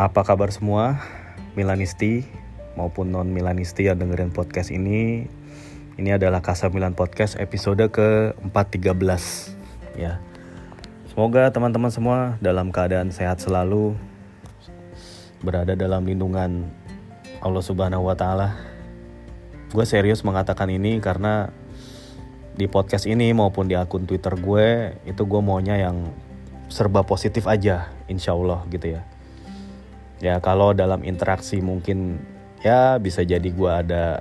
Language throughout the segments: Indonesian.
Apa kabar semua Milanisti maupun non Milanisti yang dengerin podcast ini? Ini adalah Kasa Milan Podcast episode ke-413 ya. Semoga teman-teman semua dalam keadaan sehat selalu berada dalam lindungan Allah Subhanahu wa taala. Gue serius mengatakan ini karena di podcast ini maupun di akun Twitter gue itu gue maunya yang serba positif aja insya Allah gitu ya ya kalau dalam interaksi mungkin ya bisa jadi gue ada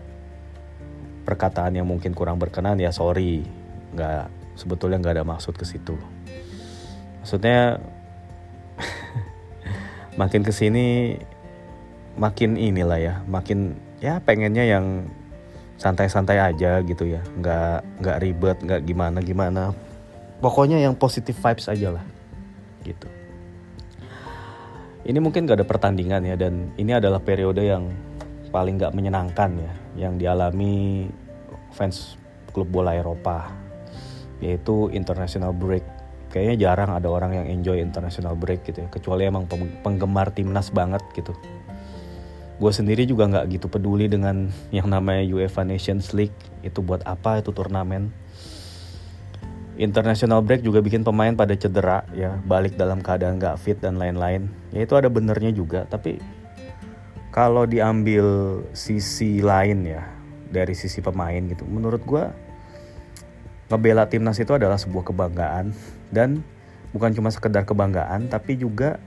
perkataan yang mungkin kurang berkenan ya sorry. Nggak sebetulnya nggak ada maksud ke situ. Maksudnya makin ke sini makin inilah ya makin ya pengennya yang santai-santai aja gitu ya. Nggak nggak ribet nggak gimana gimana pokoknya yang positif vibes aja lah gitu ini mungkin gak ada pertandingan ya dan ini adalah periode yang paling gak menyenangkan ya yang dialami fans klub bola Eropa yaitu international break. Kayaknya jarang ada orang yang enjoy international break gitu ya kecuali emang penggemar timnas banget gitu. Gue sendiri juga nggak gitu peduli dengan yang namanya UEFA Nations League itu buat apa itu turnamen international break juga bikin pemain pada cedera ya balik dalam keadaan nggak fit dan lain-lain. Ya itu ada benernya juga tapi kalau diambil sisi lain ya dari sisi pemain gitu menurut gue ngebela timnas itu adalah sebuah kebanggaan. Dan bukan cuma sekedar kebanggaan tapi juga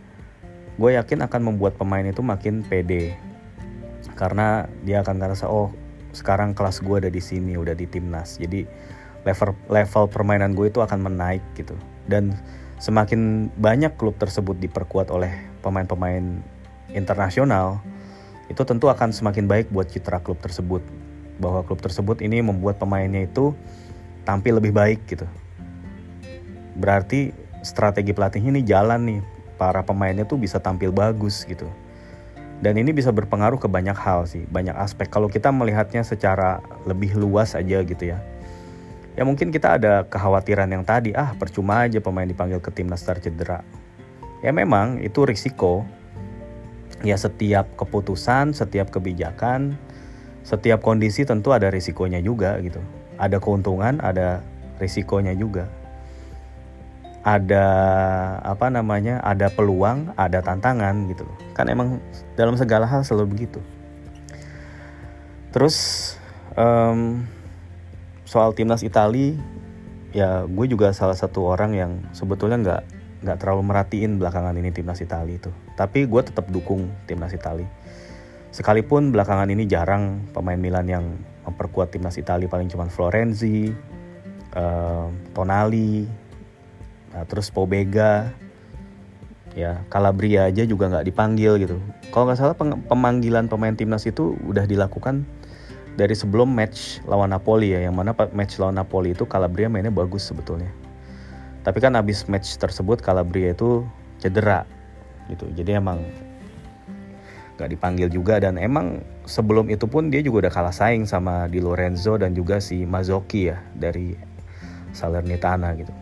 gue yakin akan membuat pemain itu makin pede. Karena dia akan ngerasa oh sekarang kelas gue ada di sini udah di timnas. Jadi level level permainan gue itu akan menaik gitu. Dan semakin banyak klub tersebut diperkuat oleh pemain-pemain internasional itu tentu akan semakin baik buat citra klub tersebut. Bahwa klub tersebut ini membuat pemainnya itu tampil lebih baik gitu. Berarti strategi pelatih ini jalan nih. Para pemainnya tuh bisa tampil bagus gitu. Dan ini bisa berpengaruh ke banyak hal sih banyak aspek. Kalau kita melihatnya secara lebih luas aja gitu ya ya mungkin kita ada kekhawatiran yang tadi ah percuma aja pemain dipanggil ke timnas tercedera ya memang itu risiko. Ya setiap keputusan setiap kebijakan setiap kondisi tentu ada risikonya juga gitu. Ada keuntungan ada risikonya juga. Ada apa namanya ada peluang ada tantangan gitu. Kan emang dalam segala hal selalu begitu. Terus um, soal timnas Itali ya gue juga salah satu orang yang sebetulnya nggak nggak terlalu merhatiin belakangan ini timnas Itali itu. Tapi gue tetap dukung timnas Itali. Sekalipun belakangan ini jarang pemain Milan yang memperkuat timnas Itali paling cuma Florenzi uh, Tonali nah, terus Pobega ya Calabria aja juga nggak dipanggil gitu. Kalau nggak salah pemanggilan pemain timnas itu udah dilakukan dari sebelum match lawan Napoli ya yang mana match lawan Napoli itu Calabria mainnya bagus sebetulnya. Tapi kan abis match tersebut Calabria itu cedera gitu. Jadi emang gak dipanggil juga dan emang sebelum itu pun dia juga udah kalah saing sama Di Lorenzo dan juga si Mazzocchi ya dari Salernitana gitu.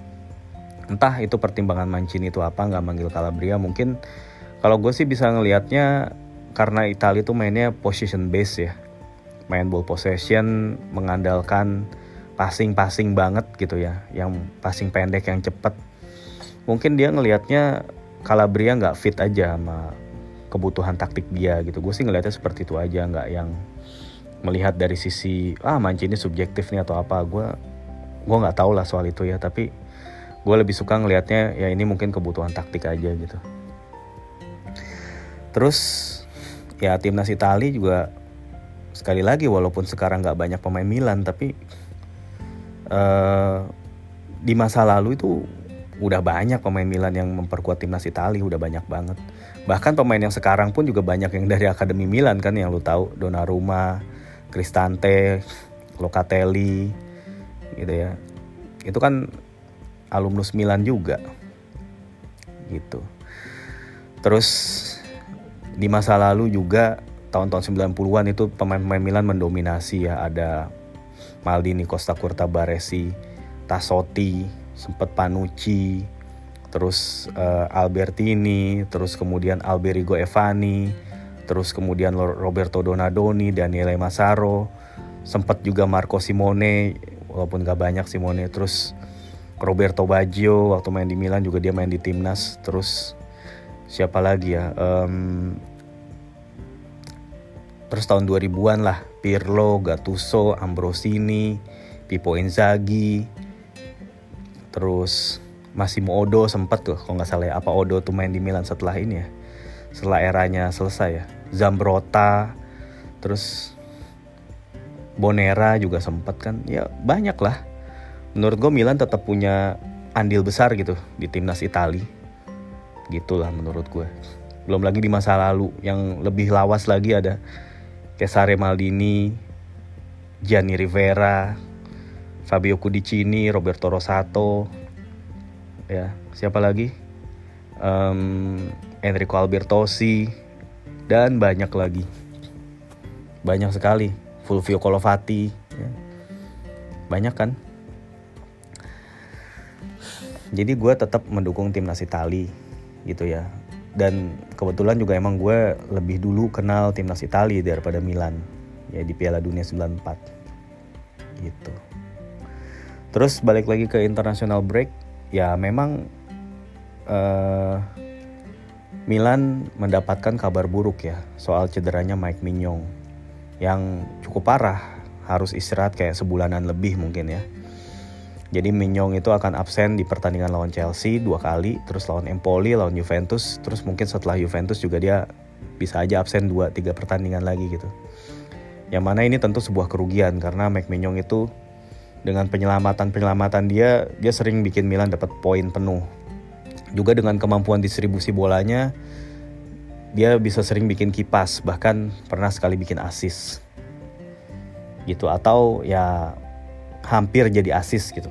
Entah itu pertimbangan Mancini itu apa nggak manggil Calabria mungkin kalau gue sih bisa ngelihatnya karena Italia itu mainnya position base ya main ball possession mengandalkan passing-passing banget gitu ya yang passing pendek yang cepet. Mungkin dia ngelihatnya Calabria nggak fit aja sama kebutuhan taktik dia gitu. Gue sih ngelihatnya seperti itu aja nggak yang melihat dari sisi ah Mancini subjektif nih atau apa. Gue gue nggak tahu lah soal itu ya tapi gue lebih suka ngelihatnya ya ini mungkin kebutuhan taktik aja gitu. Terus ya timnas Italia juga sekali lagi walaupun sekarang nggak banyak pemain Milan tapi uh, di masa lalu itu udah banyak pemain Milan yang memperkuat timnas Italia udah banyak banget. Bahkan pemain yang sekarang pun juga banyak yang dari akademi Milan kan yang lu tahu. Donnarumma, Cristante, Locatelli gitu ya. Itu kan alumnus Milan juga gitu. Terus di masa lalu juga tahun-tahun 90-an itu pemain-pemain Milan mendominasi ya ada Maldini, Costa Curta, Baresi, Tassotti, sempat Panucci, terus uh, Albertini, terus kemudian Alberigo Evani, terus kemudian Roberto Donadoni, Daniele Massaro, sempat juga Marco Simone, walaupun gak banyak Simone, terus Roberto Baggio waktu main di Milan juga dia main di timnas, terus siapa lagi ya? Um, terus tahun 2000-an lah, Pirlo, Gattuso, Ambrosini, Pippo Inzaghi, terus Massimo Odo sempat tuh kalau nggak salah ya. Apa Odo tuh main di Milan setelah ini ya? Setelah eranya selesai ya. Zambrota terus Bonera juga sempat kan. Ya banyak lah. Menurut gue Milan tetap punya andil besar gitu di timnas Itali. Gitulah menurut gue belum lagi di masa lalu yang lebih lawas lagi ada Cesare Maldini Gianni Rivera Fabio Cudicini Roberto Rosato ya siapa lagi? Um, Enrico Albertosi dan banyak lagi. Banyak sekali. Fulvio Colovati ya. banyak kan? Jadi gue tetap mendukung timnas Itali gitu ya dan kebetulan juga emang gue lebih dulu kenal timnas Itali daripada Milan. Ya di Piala Dunia 94 gitu. Terus balik lagi ke international break. Ya memang uh, Milan mendapatkan kabar buruk ya soal cederanya Mike Mignon yang cukup parah harus istirahat kayak sebulanan lebih mungkin ya. Jadi Mignon itu akan absen di pertandingan lawan Chelsea dua kali, terus lawan Empoli, lawan Juventus, terus mungkin setelah Juventus juga dia bisa aja absen dua tiga pertandingan lagi gitu. Yang mana ini tentu sebuah kerugian karena Mike Mignon itu dengan penyelamatan-penyelamatan dia dia sering bikin Milan dapat poin penuh. Juga dengan kemampuan distribusi bolanya dia bisa sering bikin kipas bahkan pernah sekali bikin asis gitu atau ya hampir jadi asis gitu.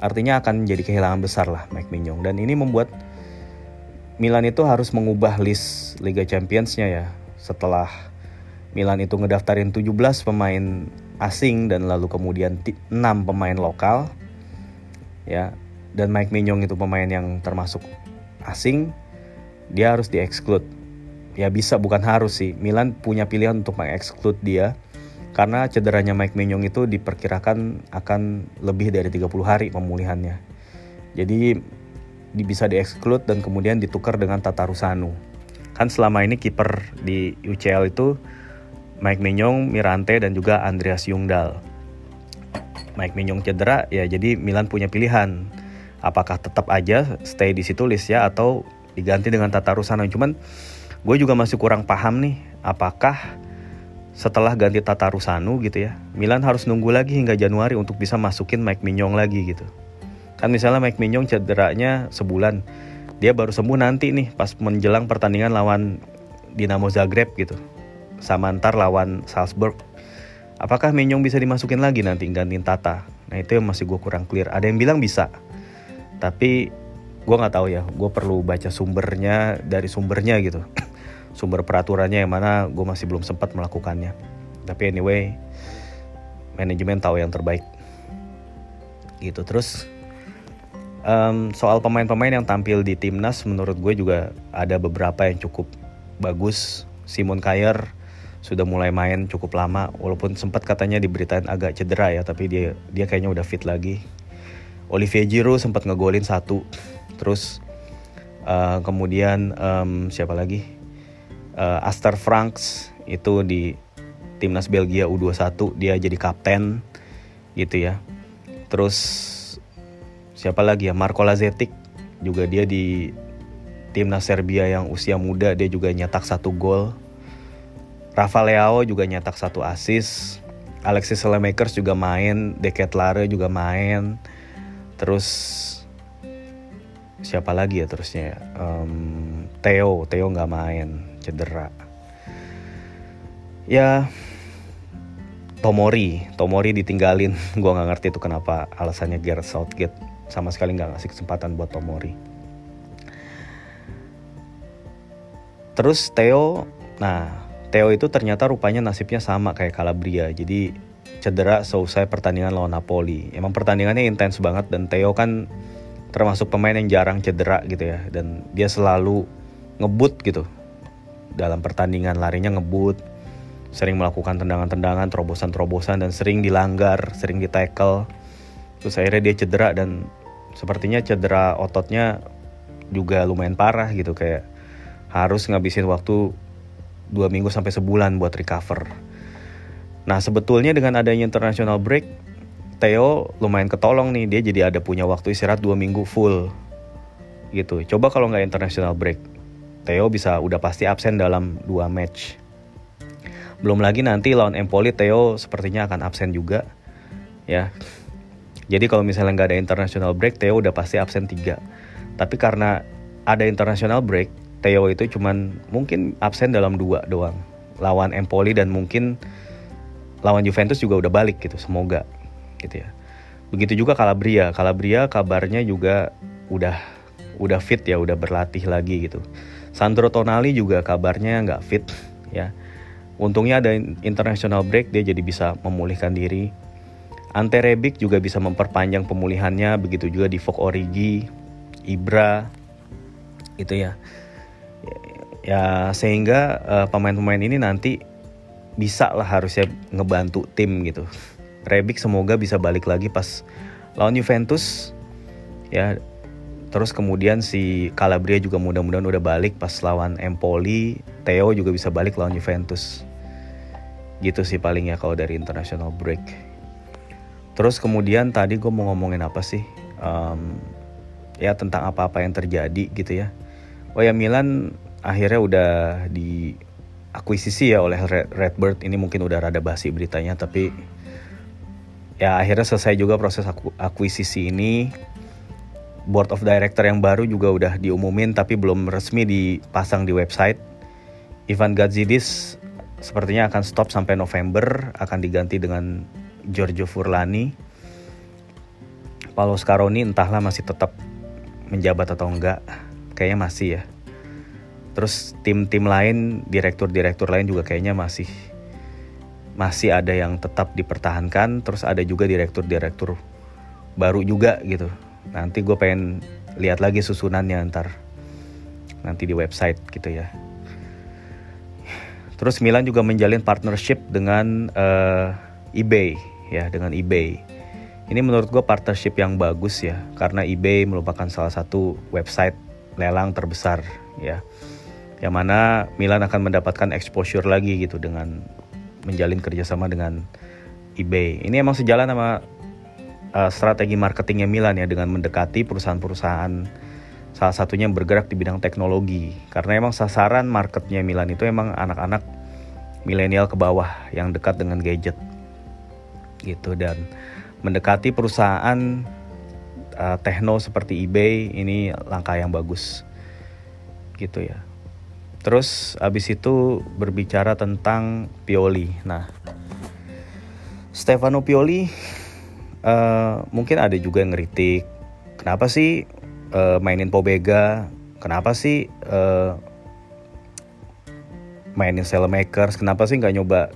Artinya akan jadi kehilangan besar lah Mike Mignon dan ini membuat Milan itu harus mengubah list Liga Champions-nya ya. Setelah Milan itu ngedaftarin 17 pemain asing dan lalu kemudian 6 pemain lokal ya. Dan Mike Mignon itu pemain yang termasuk asing dia harus dieksklud ya bisa bukan harus sih. Milan punya pilihan untuk mengeksklud dia karena cederanya Mike Mignon itu diperkirakan akan lebih dari 30 hari pemulihannya jadi bisa dieksklud dan kemudian ditukar dengan Tata Rusanu kan selama ini kiper di UCL itu Mike Mignon, Mirante dan juga Andreas Jungdal. Mike Mignon cedera ya jadi Milan punya pilihan apakah tetap aja stay di situ list ya atau diganti dengan Tata Rusano. Cuman gue juga masih kurang paham nih apakah setelah ganti Tata Rusano gitu ya Milan harus nunggu lagi hingga Januari untuk bisa masukin Mike Mignon lagi gitu. Kan misalnya Mike Mignon cederanya sebulan dia baru sembuh nanti nih pas menjelang pertandingan lawan Dinamo Zagreb gitu sama ntar lawan Salzburg. Apakah Menyong bisa dimasukin lagi nanti gantiin Tata? Nah itu yang masih gue kurang clear. Ada yang bilang bisa, tapi gue nggak tahu ya. Gue perlu baca sumbernya dari sumbernya gitu. Sumber peraturannya yang mana gue masih belum sempat melakukannya. Tapi anyway, manajemen tahu yang terbaik. Gitu terus um, soal pemain-pemain yang tampil di timnas menurut gue juga ada beberapa yang cukup bagus. Simon Kayer sudah mulai main cukup lama walaupun sempat katanya diberitain agak cedera ya tapi dia dia kayaknya udah fit lagi Olivier Giroud sempat ngegolin satu terus uh, kemudian um, siapa lagi uh, Aster Franks itu di timnas Belgia U21 dia jadi kapten gitu ya terus siapa lagi ya Marco Lazetic juga dia di timnas Serbia yang usia muda dia juga nyetak satu gol Rafa Leao juga nyetak satu assist. Alexis Lemakers juga main, Lare juga main. Terus siapa lagi ya terusnya? Um, Theo, Theo nggak main, cedera. Ya Tomori, Tomori ditinggalin. Gue nggak ngerti itu kenapa alasannya Gareth Southgate sama sekali nggak ngasih kesempatan buat Tomori. Terus Theo, nah Theo itu ternyata rupanya nasibnya sama kayak Calabria. Jadi cedera selesai pertandingan lawan Napoli. Emang pertandingannya intens banget dan Theo kan termasuk pemain yang jarang cedera gitu ya dan dia selalu ngebut gitu dalam pertandingan larinya ngebut sering melakukan tendangan-tendangan terobosan-terobosan dan sering dilanggar sering di tackle terus akhirnya dia cedera dan sepertinya cedera ototnya juga lumayan parah gitu kayak harus ngabisin waktu dua minggu sampai sebulan buat recover. Nah sebetulnya dengan adanya international break Theo lumayan ketolong nih dia jadi ada punya waktu istirahat dua minggu full gitu. Coba kalau nggak international break Theo bisa udah pasti absen dalam dua match belum lagi nanti lawan Empoli Theo sepertinya akan absen juga ya jadi kalau misalnya nggak ada international break Theo udah pasti absen tiga tapi karena ada international break Theo itu cuman mungkin absen dalam dua doang lawan Empoli dan mungkin lawan Juventus juga udah balik gitu semoga gitu ya. Begitu juga Calabria. Calabria kabarnya juga udah udah fit ya, udah berlatih lagi gitu. Sandro Tonali juga kabarnya nggak fit ya. Untungnya ada international break dia jadi bisa memulihkan diri. Ante Rebic juga bisa memperpanjang pemulihannya, begitu juga di Fok Origi, Ibra, itu ya. Ya sehingga uh, pemain-pemain ini nanti bisa lah harusnya ngebantu tim gitu. Rebic semoga bisa balik lagi pas lawan Juventus ya terus kemudian si Calabria juga mudah-mudahan udah balik pas lawan Empoli. Theo juga bisa balik lawan Juventus. Gitu sih paling ya kalau dari international break. Terus kemudian tadi gue mau ngomongin apa sih? Um, ya tentang apa-apa yang terjadi gitu ya. Oh ya Milan akhirnya udah di akuisisi ya oleh Redbird. Ini mungkin udah rada basi beritanya tapi ya akhirnya selesai juga proses aku, akuisisi ini board of director yang baru juga udah diumumin tapi belum resmi dipasang di website. Ivan Gazidis sepertinya akan stop sampai November akan diganti dengan Giorgio Furlani Paulo Scaroni entahlah masih tetap menjabat atau enggak kayaknya masih ya. Terus tim-tim lain direktur-direktur lain juga kayaknya masih masih ada yang tetap dipertahankan. Terus ada juga direktur-direktur baru juga gitu nanti gue pengen lihat lagi susunannya ntar. Nanti di website gitu ya. Terus Milan juga menjalin partnership dengan uh, eBay ya dengan eBay. Ini menurut gue partnership yang bagus ya karena eBay merupakan salah satu website lelang terbesar ya. Yang mana Milan akan mendapatkan exposure lagi gitu dengan menjalin kerjasama dengan eBay. Ini emang sejalan sama uh, strategi marketingnya Milan ya dengan mendekati perusahaan-perusahaan salah satunya bergerak di bidang teknologi. Karena emang sasaran marketnya Milan itu emang anak-anak milenial ke bawah yang dekat dengan gadget gitu dan mendekati perusahaan uh, techno seperti eBay ini langkah yang bagus gitu ya. Terus abis itu berbicara tentang Pioli. Nah, Stefano Pioli uh, mungkin ada juga yang ngeritik. Kenapa sih uh, mainin Pobega? Kenapa sih uh, mainin Makers? Kenapa sih nggak nyoba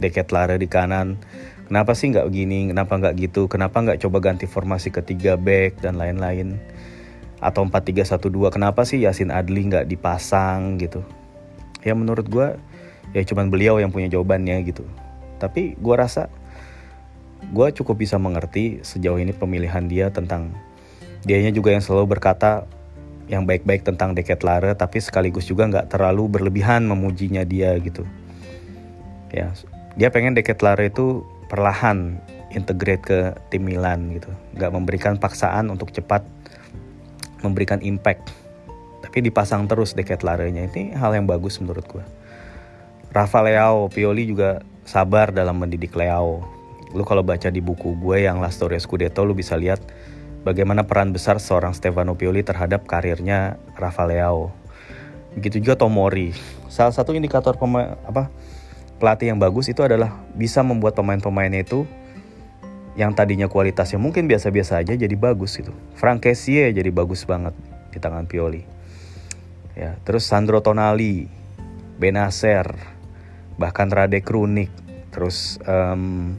Deket Lara di kanan? Kenapa sih nggak gini? Kenapa nggak gitu? Kenapa nggak coba ganti formasi ketiga back dan lain-lain? atau 4312 kenapa sih Yasin Adli nggak dipasang gitu ya menurut gue ya cuman beliau yang punya jawabannya gitu tapi gue rasa gue cukup bisa mengerti sejauh ini pemilihan dia tentang dianya juga yang selalu berkata yang baik-baik tentang Deket Lare tapi sekaligus juga nggak terlalu berlebihan memujinya dia gitu. Ya dia pengen Deket Lare itu perlahan integrate ke tim Milan gitu. Nggak memberikan paksaan untuk cepat memberikan impact. Tapi dipasang terus deket larenya ini hal yang bagus menurut gue Rafa Leao Pioli juga sabar dalam mendidik Leao lu kalau baca di buku gue yang La Storia Scudetto lu bisa lihat bagaimana peran besar seorang Stefano Pioli terhadap karirnya Rafa Leao begitu juga Tomori salah satu indikator pemain apa pelatih yang bagus itu adalah bisa membuat pemain-pemainnya itu yang tadinya kualitasnya mungkin biasa-biasa aja jadi bagus gitu. Frank Kessie jadi bagus banget di tangan Pioli. Ya, terus Sandro Tonali, Benacer, bahkan Rade Krunik, terus um,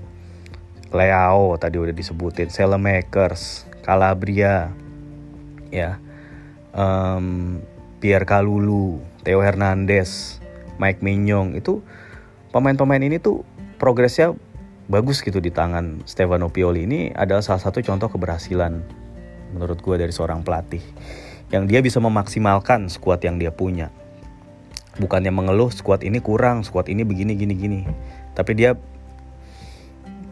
Leao tadi udah disebutin, Selemakers, Calabria, ya. Um, Pierre Kalulu, Theo Hernandez, Mike Mignon itu pemain-pemain ini tuh progresnya bagus gitu di tangan Stefano Pioli. Ini adalah salah satu contoh keberhasilan menurut gue dari seorang pelatih yang dia bisa memaksimalkan skuad yang dia punya. Bukannya mengeluh skuad ini kurang skuad ini begini gini gini. Tapi dia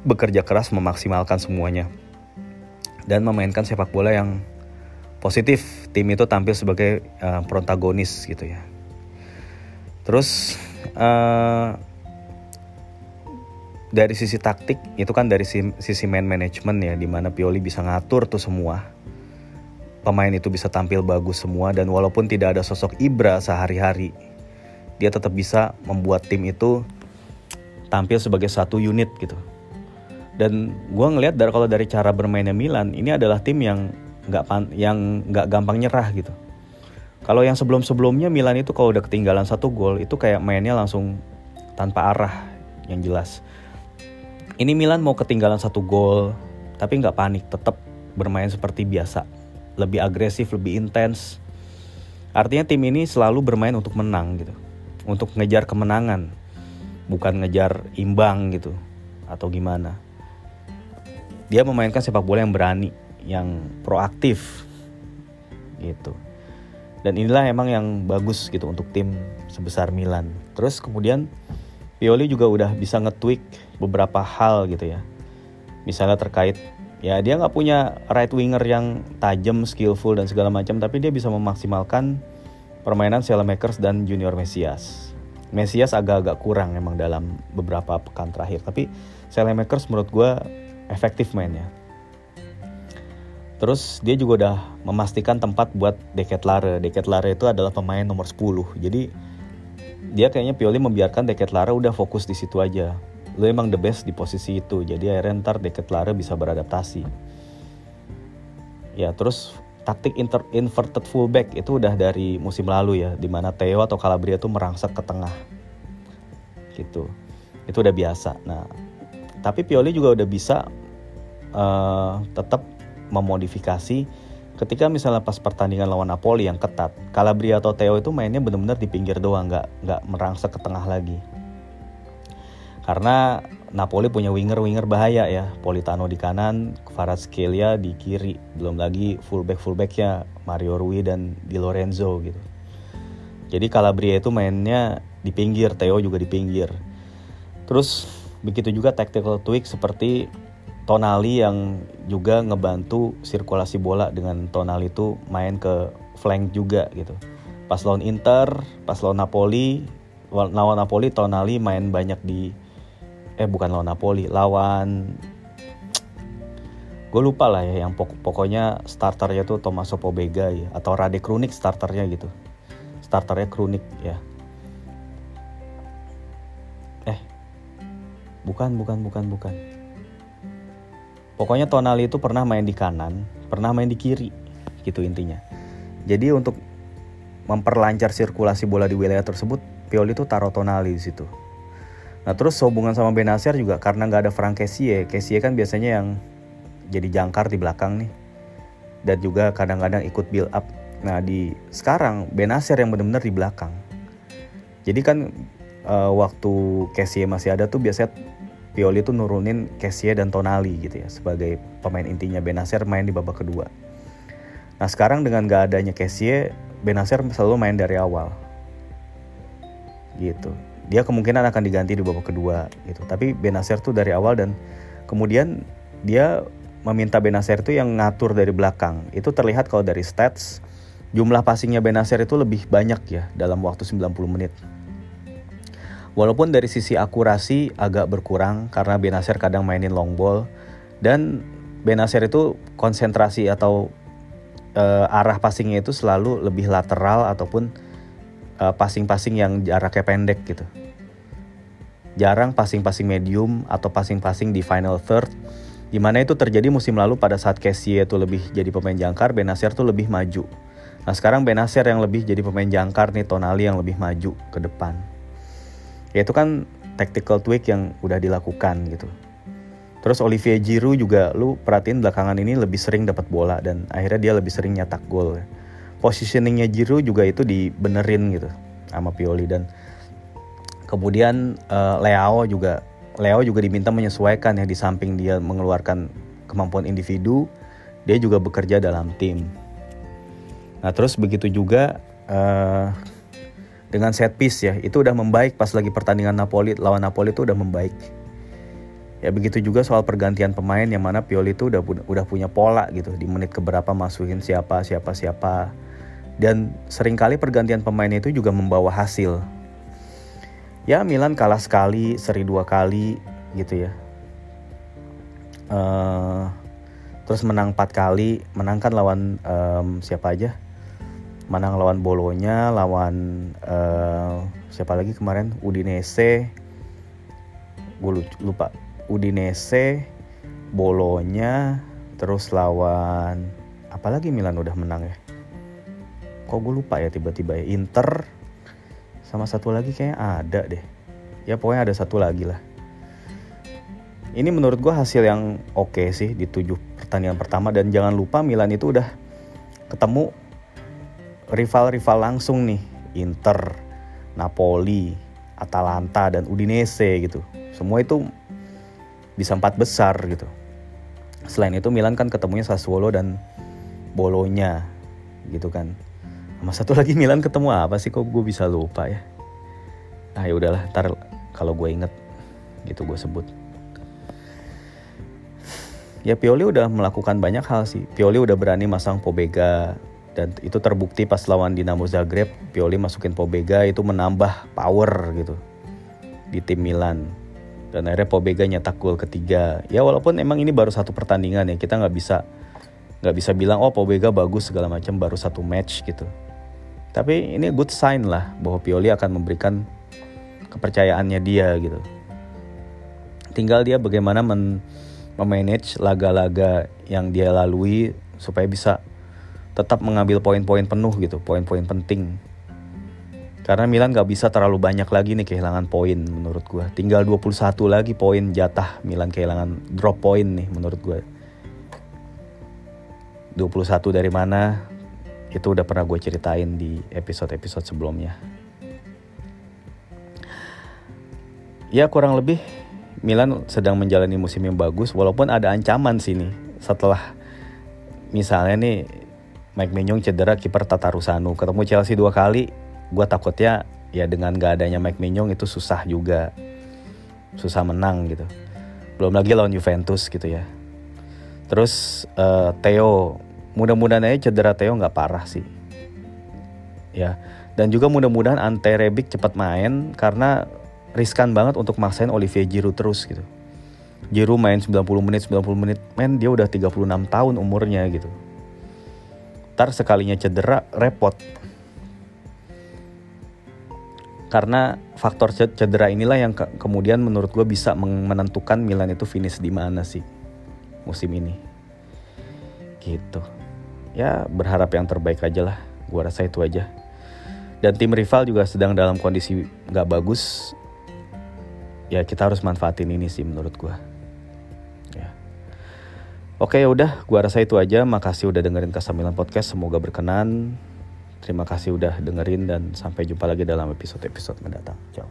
bekerja keras memaksimalkan semuanya. Dan memainkan sepak bola yang positif. Tim itu tampil sebagai uh, protagonis gitu ya. Terus uh, dari sisi taktik itu kan dari sisi man management ya di mana Pioli bisa ngatur tuh semua. Pemain itu bisa tampil bagus semua dan walaupun tidak ada sosok Ibra sehari-hari dia tetap bisa membuat tim itu tampil sebagai satu unit gitu dan gue ngelihat dari kalau dari cara bermainnya Milan ini adalah tim yang nggak yang nggak gampang nyerah gitu kalau yang sebelum-sebelumnya Milan itu kalau udah ketinggalan satu gol itu kayak mainnya langsung tanpa arah yang jelas ini Milan mau ketinggalan satu gol, tapi nggak panik, tetap bermain seperti biasa. Lebih agresif, lebih intens. Artinya tim ini selalu bermain untuk menang gitu. Untuk ngejar kemenangan. Bukan ngejar imbang gitu. Atau gimana. Dia memainkan sepak bola yang berani. Yang proaktif. Gitu. Dan inilah emang yang bagus gitu untuk tim sebesar Milan. Terus kemudian Pioli juga udah bisa nge-tweak beberapa hal gitu ya. Misalnya terkait ya dia nggak punya right winger yang tajam, skillful dan segala macam, tapi dia bisa memaksimalkan permainan Makers dan Junior Mesias. Mesias agak-agak kurang emang dalam beberapa pekan terakhir, tapi Makers menurut gue efektif mainnya. Terus dia juga udah memastikan tempat buat Deket Lare. Deket Lare itu adalah pemain nomor 10. Jadi dia kayaknya Pioli membiarkan Deket Lara udah fokus di situ aja. Lo emang the best di posisi itu, jadi akhirnya ntar Deket Lara bisa beradaptasi. Ya terus taktik inter inverted fullback itu udah dari musim lalu ya, di mana Theo atau Calabria tuh merangsek ke tengah. Gitu, itu udah biasa. Nah, tapi Pioli juga udah bisa uh, tetap memodifikasi ketika misalnya pas pertandingan lawan Napoli yang ketat, Calabria atau Theo itu mainnya benar-benar di pinggir doang, nggak nggak merangsek ke tengah lagi. Karena Napoli punya winger-winger bahaya ya, Politano di kanan, Kvaratskhelia di kiri, belum lagi fullback fullbacknya Mario Rui dan Di Lorenzo gitu. Jadi Calabria itu mainnya di pinggir, Theo juga di pinggir. Terus begitu juga tactical tweak seperti Tonali yang juga ngebantu sirkulasi bola dengan Tonali itu main ke flank juga gitu. Pas lawan Inter, pas lawan Napoli, lawan Napoli Tonali main banyak di eh bukan lawan Napoli, lawan gue lupa lah ya yang pok pokoknya starternya tuh Tomaso Pobega ya atau Rade Krunik starternya gitu starternya Krunik ya bukan bukan bukan bukan Pokoknya Tonali itu pernah main di kanan, pernah main di kiri, gitu intinya. Jadi untuk memperlancar sirkulasi bola di wilayah tersebut, Pioli itu taruh Tonali di situ. Nah terus hubungan sama Benacer juga karena nggak ada Frank Kessie, Kessie kan biasanya yang jadi jangkar di belakang nih. Dan juga kadang-kadang ikut build up. Nah di sekarang Benacer yang benar-benar di belakang. Jadi kan uh, waktu Kessie masih ada tuh biasanya Pioli itu nurunin Kessie dan Tonali gitu ya sebagai pemain intinya Benacer main di babak kedua. Nah sekarang dengan gak adanya Kessie, Benacer selalu main dari awal. Gitu. Dia kemungkinan akan diganti di babak kedua gitu. Tapi Benacer tuh dari awal dan kemudian dia meminta Benacer itu yang ngatur dari belakang. Itu terlihat kalau dari stats jumlah passingnya Benacer itu lebih banyak ya dalam waktu 90 menit. Walaupun dari sisi akurasi agak berkurang karena Benacer kadang mainin long ball dan Benacer itu konsentrasi atau uh, arah passingnya itu selalu lebih lateral ataupun uh, passing-passing yang jaraknya pendek gitu. Jarang passing-passing medium atau passing-passing di final third di mana itu terjadi musim lalu pada saat Casey itu lebih jadi pemain jangkar, Benacer tuh lebih maju. Nah sekarang Benacer yang lebih jadi pemain jangkar nih, Tonali yang lebih maju ke depan ya itu kan tactical tweak yang udah dilakukan gitu Terus Olivier Giroud juga lu perhatiin belakangan ini lebih sering dapat bola dan akhirnya dia lebih sering nyetak gol. Positioningnya Giroud juga itu dibenerin gitu sama Pioli dan kemudian uh, Leao juga Leo juga diminta menyesuaikan ya di samping dia mengeluarkan kemampuan individu, dia juga bekerja dalam tim. Nah terus begitu juga uh, dengan set piece ya, itu udah membaik pas lagi pertandingan Napoli lawan Napoli itu udah membaik. Ya begitu juga soal pergantian pemain yang mana Pioli itu udah udah punya pola gitu di menit keberapa masukin siapa siapa siapa. Dan sering kali pergantian pemain itu juga membawa hasil. Ya Milan kalah sekali seri dua kali gitu ya. Uh, terus menang empat kali menangkan lawan um, siapa aja menang lawan Bolonya lawan uh, siapa lagi kemarin Udinese gue lupa Udinese, Bolonya, terus lawan apalagi Milan udah menang ya. Kok gue lupa ya tiba-tiba ya Inter sama satu lagi kayaknya ada deh. Ya pokoknya ada satu lagi lah. Ini menurut gue hasil yang oke okay sih di tujuh pertandingan pertama dan jangan lupa Milan itu udah ketemu rival-rival langsung nih Inter, Napoli, Atalanta dan Udinese gitu. Semua itu bisa empat besar gitu. Selain itu Milan kan ketemunya Sassuolo dan Bolonya gitu kan. Sama satu lagi Milan ketemu apa sih kok gue bisa lupa ya. Nah ya udahlah ntar kalau gue inget gitu gue sebut. Ya Pioli udah melakukan banyak hal sih. Pioli udah berani masang Pobega dan itu terbukti pas lawan Dinamo Zagreb. Pioli masukin Pobega itu menambah power gitu di tim Milan. Dan akhirnya Pobega nyetak gol ketiga. Ya walaupun emang ini baru satu pertandingan ya kita nggak bisa nggak bisa bilang oh Pobega bagus segala macam baru satu match gitu. Tapi ini good sign lah bahwa Pioli akan memberikan kepercayaannya dia gitu. Tinggal dia bagaimana memanage laga-laga yang dia lalui supaya bisa tetap mengambil poin-poin penuh gitu poin-poin penting karena Milan gak bisa terlalu banyak lagi nih kehilangan poin menurut gue. Tinggal 21 lagi poin jatah Milan kehilangan drop poin nih menurut gue. 21 dari mana? Itu udah pernah gue ceritain di episode-episode sebelumnya. Ya kurang lebih Milan sedang menjalani musim yang bagus walaupun ada ancaman sini setelah misalnya nih Mike Mignon cedera kiper Tatarusanu ketemu Chelsea dua kali gue takutnya ya dengan gak adanya Mike Mignon itu susah juga. Susah menang gitu. Belum lagi lawan Juventus gitu ya. Terus uh, Theo mudah-mudahan aja cedera Theo nggak parah sih. Ya. Dan juga mudah-mudahan Ante Rebic cepat main karena riskan banget untuk maksain Olivier Giroud terus gitu. Giroud main 90 menit 90 menit main dia udah 36 tahun umurnya gitu ntar sekalinya cedera repot. Karena faktor cedera inilah yang ke kemudian menurut gue bisa menentukan Milan itu finish di mana sih musim ini. Gitu. Ya berharap yang terbaik aja lah. Gue rasa itu aja. Dan tim rival juga sedang dalam kondisi nggak bagus. Ya kita harus manfaatin ini sih menurut gue oke ya udah gue rasa itu aja makasih udah dengerin Kasamilan Podcast semoga berkenan Terima kasih udah dengerin dan sampai jumpa lagi dalam episode-episode mendatang. Ciao.